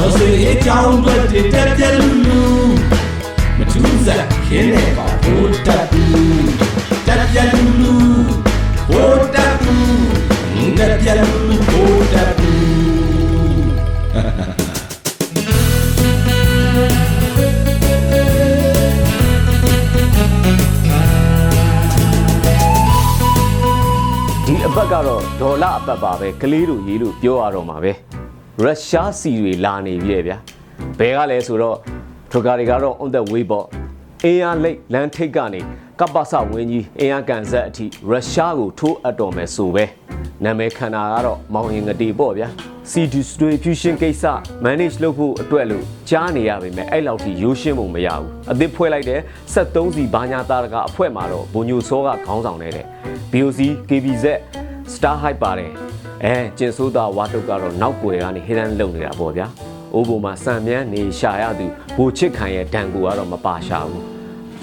တော်စေအကြောင်းတွေတက်ပြက်လူလူမထူးစားခင်းနေပါဘိုးတက်ဘူးတက်ပြက်လူလူဘိုးတက်ဘူးတက်ပြက်လူလူဘိုးတက်ဘူးဒီအပတ်ကတော့ဒေါ်လာအပတ်ပါပဲကလေးတို့ရေးလို့ပြောရတော့မှာပဲ ရုရှားစီတွေလာနေပြီလေဗျာဘယ်ကလဲဆိုတော့ထရကာတွေကတော့ on the way ပေါ့အင်အားလိတ်လမ်းထိပ်ကနေကပ္ပစဝင်းကြီးအင်အားကန်ဆက်အထိရုရှားကိုထိုးအပ်တော်မယ်ဆိုပဲနာမည်ခန္ဓာကတော့မောင်ရင်ငတေပေါ့ဗျာ C distribution ကိစ္စ manage လုပ်ဖို့အတွက်လို့ကြားနေရပါမယ်အဲ့လောက်ထိရိုးရှင်းဖို့မရဘူးအသစ်ဖွဲ့လိုက်တဲ့73စီဘာညာတာရကအဖွဲမှာတော့ဘုံညိုစောကခေါင်းဆောင်နေတဲ့ BOC KBZ Star Hype ပါတယ် အဲကျင်ဆိုးသားဝါတုတ်ကတော့နောက်ွယ်ကနေဟိဒန်လုံနေတာပေါ့ဗျာအိုးဘုံမှာစံမြန်းနေရှာရသူဘိုချစ်ခံရဲ့ဒဏ်ကူကတော့မပါရှာဘူး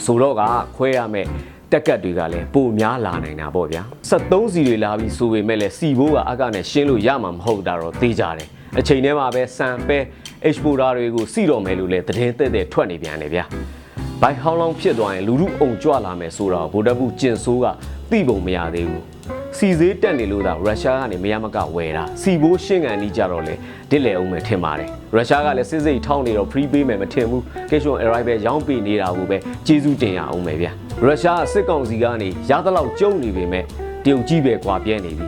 ဆိုတော့ကခွဲရမယ်တက်ကတ်တွေကလည်းပိုများလာနိုင်တာပေါ့ဗျာ73စီတွေလာပြီးဆိုပေမဲ့လည်းစီဘိုးကအကနဲ့ရှင်းလို့ရမှာမဟုတ်တာတော့သိကြတယ်အချိန်ထဲမှာပဲစံပဲ exporter တွေကိုစီတော့မယ်လို့လည်းသတင်းသက်သက်ထွက်နေပြန်တယ်ဗျာဘိုင်ဟောင်းလောင်းဖြစ်သွားရင်လူမှုအုံကြွလာမယ်ဆိုတော့ဗိုလ်တပ်ဘူးကျင်ဆိုးကသိပုံမရသေးဘူး စီဈေးတက်နေလို့သာရုရှားကနေမရမကဝယ်တာစီဘိုးရှင်းကန်ကြီးကြတော့လေတစ်လေအောင်မယ်ထင်ပါတယ်ရုရှားကလည်းစစ်စိတ်ထောင်းနေတော့ free ပေးမယ်မထင်ဘူး cash on arrival ရောင်းပေးနေတာကိုပဲကျေးဇူးတင်ရအောင်မယ်ဗျာရုရှားစစ်ကောင်စီကနေရသလောက်ကျုံနေပေမဲ့တရုတ်ကြီးပဲကွာပြဲနေပြီ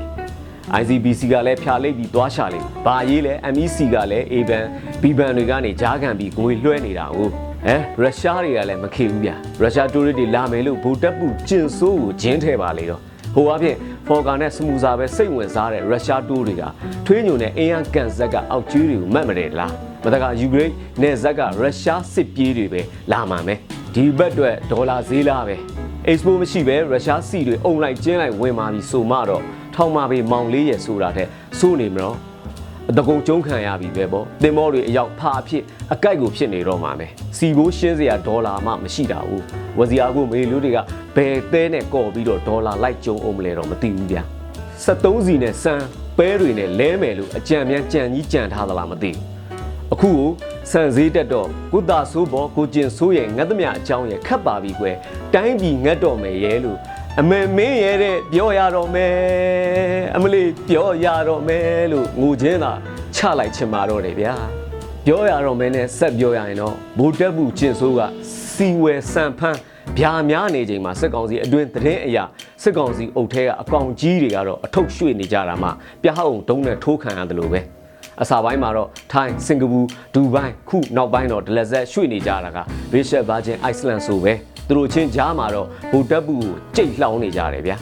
ICBC ကလည်းဖြာလိုက်ပြီးသွားရှာလိုက်။ဘာရေးလဲ MEC ကလည်း A ban B ban တွေကနေကြားခံပြီးငွေလွှဲနေတာဟုတ်။အဲရုရှားတွေကလည်းမခေဘူးဗျ။ရုရှားတိုးရစ်တွေလာမယ်လို့ဘူတက်ပူကျင်ဆိုးကိုဂျင်းထဲပါလေတော့။ ဟိုအပြင်ဖော်ကာနဲ့စမူစာပဲစိတ်ဝင်စားတဲ့ရုရှားတိုးတွေကထွေးညိုနဲ့အင်အားကန်ဇက်ကအောက်ကျွေးတွေကိုမှတ်မတယ်လား။မတကယူကရိန်းနယ်ဇက်ကရုရှားစစ်ပြေးတွေပဲလာမှမယ်။ဒီဘက်အတွက်ဒေါ်လာဈေးလားပဲ။ expo မရှိပဲရုရှားစီတွေအုံလိုက်ကျင်းလိုက်ဝင်มาပြီးဆိုမှတော့ထောင်မပေမောင်လေးရဲ့ဆိုတာတဲ့စိုးနေမလို့အ တကုံကျုံးခံရပြီပဲပေါ့တင်မောတွေအရောက်ဖာအဖြစ်အကြိုက်ကိုဖြစ်နေတော့မှာပဲစီဘိုးရှင်းစရာဒေါ်လာမှမရှိတာဘူးဝစီယာကိုမေလူတွေကဘယ်သဲနဲ့ကော့ပြီးတော့ဒေါ်လာလိုက်ကျုံအောင်မလဲတော့မသိဘူးဗျာ73စီနဲ့စံပဲတွေနဲ့လဲမယ်လို့အကြံမြန်ကြံကြီးကြံထားသလားမသိဘူးအခုကိုစံစည်းတက်တော့ကုသဆိုးဘောကိုကျင်ဆိုးရဲ့ငတ်သမျှအကြောင်းရဲ့ခတ်ပါပြီကွယ်တိုင်းပြည်ငတ်တော်မယ်ရဲ့လို့ အမေမင်းရဲ့တဲ့ပြောရတော့မယ်အမလေးပြောရတော့မယ်လို့ငိုချင်းသာချလိုက်ချင်ပါတော့တယ်ဗျာပြောရတော့မယ်နဲ့ဆက်ပြောရရင်တော့ဗိုလ်တပ်ဘူးကျင်ဆိုးကစီဝယ်စံဖန်းဗျာများနေချိန်မှာစစ်ကောင်စီအတွင်းသတင်းအရာစစ်ကောင်စီအုပ်ထဲကအကောင်ကြီးတွေကတော့အထုပ်ရွှေ့နေကြတာမှပြဟောင်းဒုံးနဲ့ထိုးခံရတယ်လို့ပဲအစာပိုင်းမှာတော့ထိုင်းစင်ကာပူဒူဘိုင်းခုနောက်ပိုင်းတော့ဒလက်ဆက်ရွှေ့နေကြတာကဘေရှက်ဗာဂျင်အိုက်စလန်ဆိုပဲ သူတို့ချင်းကြားမှာတော့ဘူတက်ပူကိုကြိတ်လှောင်းနေကြတယ်ဗျာ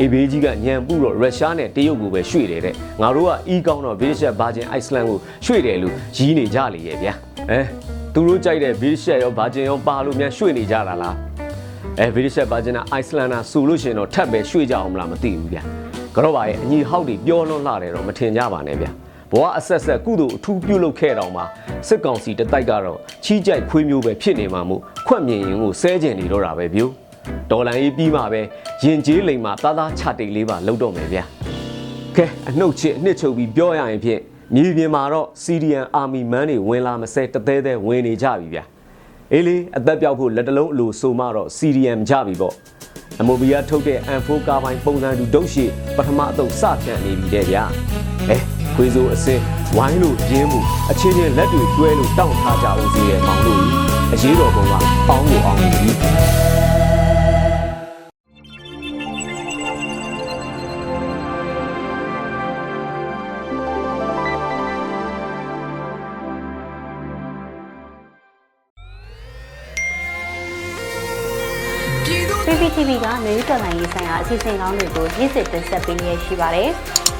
အေဘေးကြီးကညံပူတော့ရုရှားနဲ့တရုတ်ကိုပဲရွှေ့တယ်တဲ့ငါတို့ကအီးကောင်းတော့ဘေရှက်ဗာဂျင်အိုက်စလန်ကိုရွှေ့တယ်လို့ရီးနေကြလေရဲ့ဗျာအဲသူတို့ကြိုက်တဲ့ဘေရှက်ရောဗာဂျင်ရောပါလို့မြန်ရွှေ့နေကြတာလားအဲဗီဒီရှက်ဗာဂျင်နာအိုက်စလန်နာဆိုလို့ရှိရင်တော့ထပ်ပဲရွှေ့ကြအောင်မလားမသိဘူးဗျာကတော့ပါရဲ့အညီဟောက်တွေပြောလွန်းလာတယ်တော့မထင်ကြပါနဲ့ဗျာ ဘဝအဆက်ဆက်ကုသိုလ်အထူးပြုလုပ်ခဲ့တောင်မှစစ်ကောင်စီတတိုက်ကတော့ချီးကြိုက်ခွေးမျိုးပဲဖြစ်နေမှာမို့ခွက်မြင်ရင်ကိုစဲကျင်နေတော့တာပဲဗျို့ဒေါ်လာရေးပြီးမှပဲရင်ကျေးလိမ်မှာသားသားချတိတ်လေးပါလောက်တော့မယ်ဗျာကဲအနှုတ်ချစ်အနှစ်ချုပ်ပြီးပြောရရင်ဖြင့်မြေပြင်မှာတော့ Syrian Army Man တွေဝင်လာမစဲတသေးသေးဝင်နေကြပြီဗျာအေးလေအသက်ပြောက်ဖို့လက်တလုံးအလိုဆိုမှတော့ Syrian ကြပြီပေါ့အမိုဘီယာထုတ်တဲ့ M4 ကားပိုင်းပုံစံတူဒုတ်ရှိပထမအသုတ်စဖြန့်နေပြီတဲ့ဗျာအဲ ခွေးစိုးအစင်းဝိုင်းလို့ပြင်းမှုအချင်းချင်းလက်တွေတွဲလို့တောင့်ထားကြအောင်စီရဲ့မောင်တို့ကြီးအရေးတော်ပုံကပေါင်းလို့အောင်ပြီ PPTV ကမျိုးတော်လိုင်းရေးဆိုင်ရာအစီအစဉ်ကောင်းတွေကိုရည်စည်တင်ဆက်ပေးနေရရှိပါတယ်။